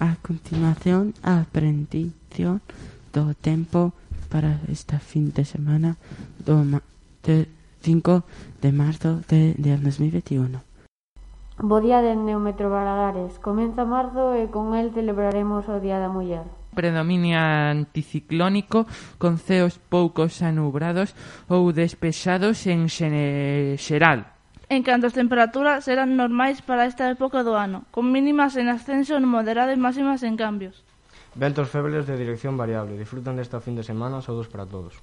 A continuación, a aprendición do tempo para esta fin de semana do de 5 de marzo de, de 2021. Bo día de Neumetro Balagares. Comeza marzo e con el celebraremos o Día da Muller predominia anticiclónico con ceos poucos anubrados ou despexados en xeral en canto as temperaturas serán normais para esta época do ano, con mínimas en ascenso moderado e máximas en cambios. Ventos febles de dirección variable, disfrutan desta fin de semana saudos para todos.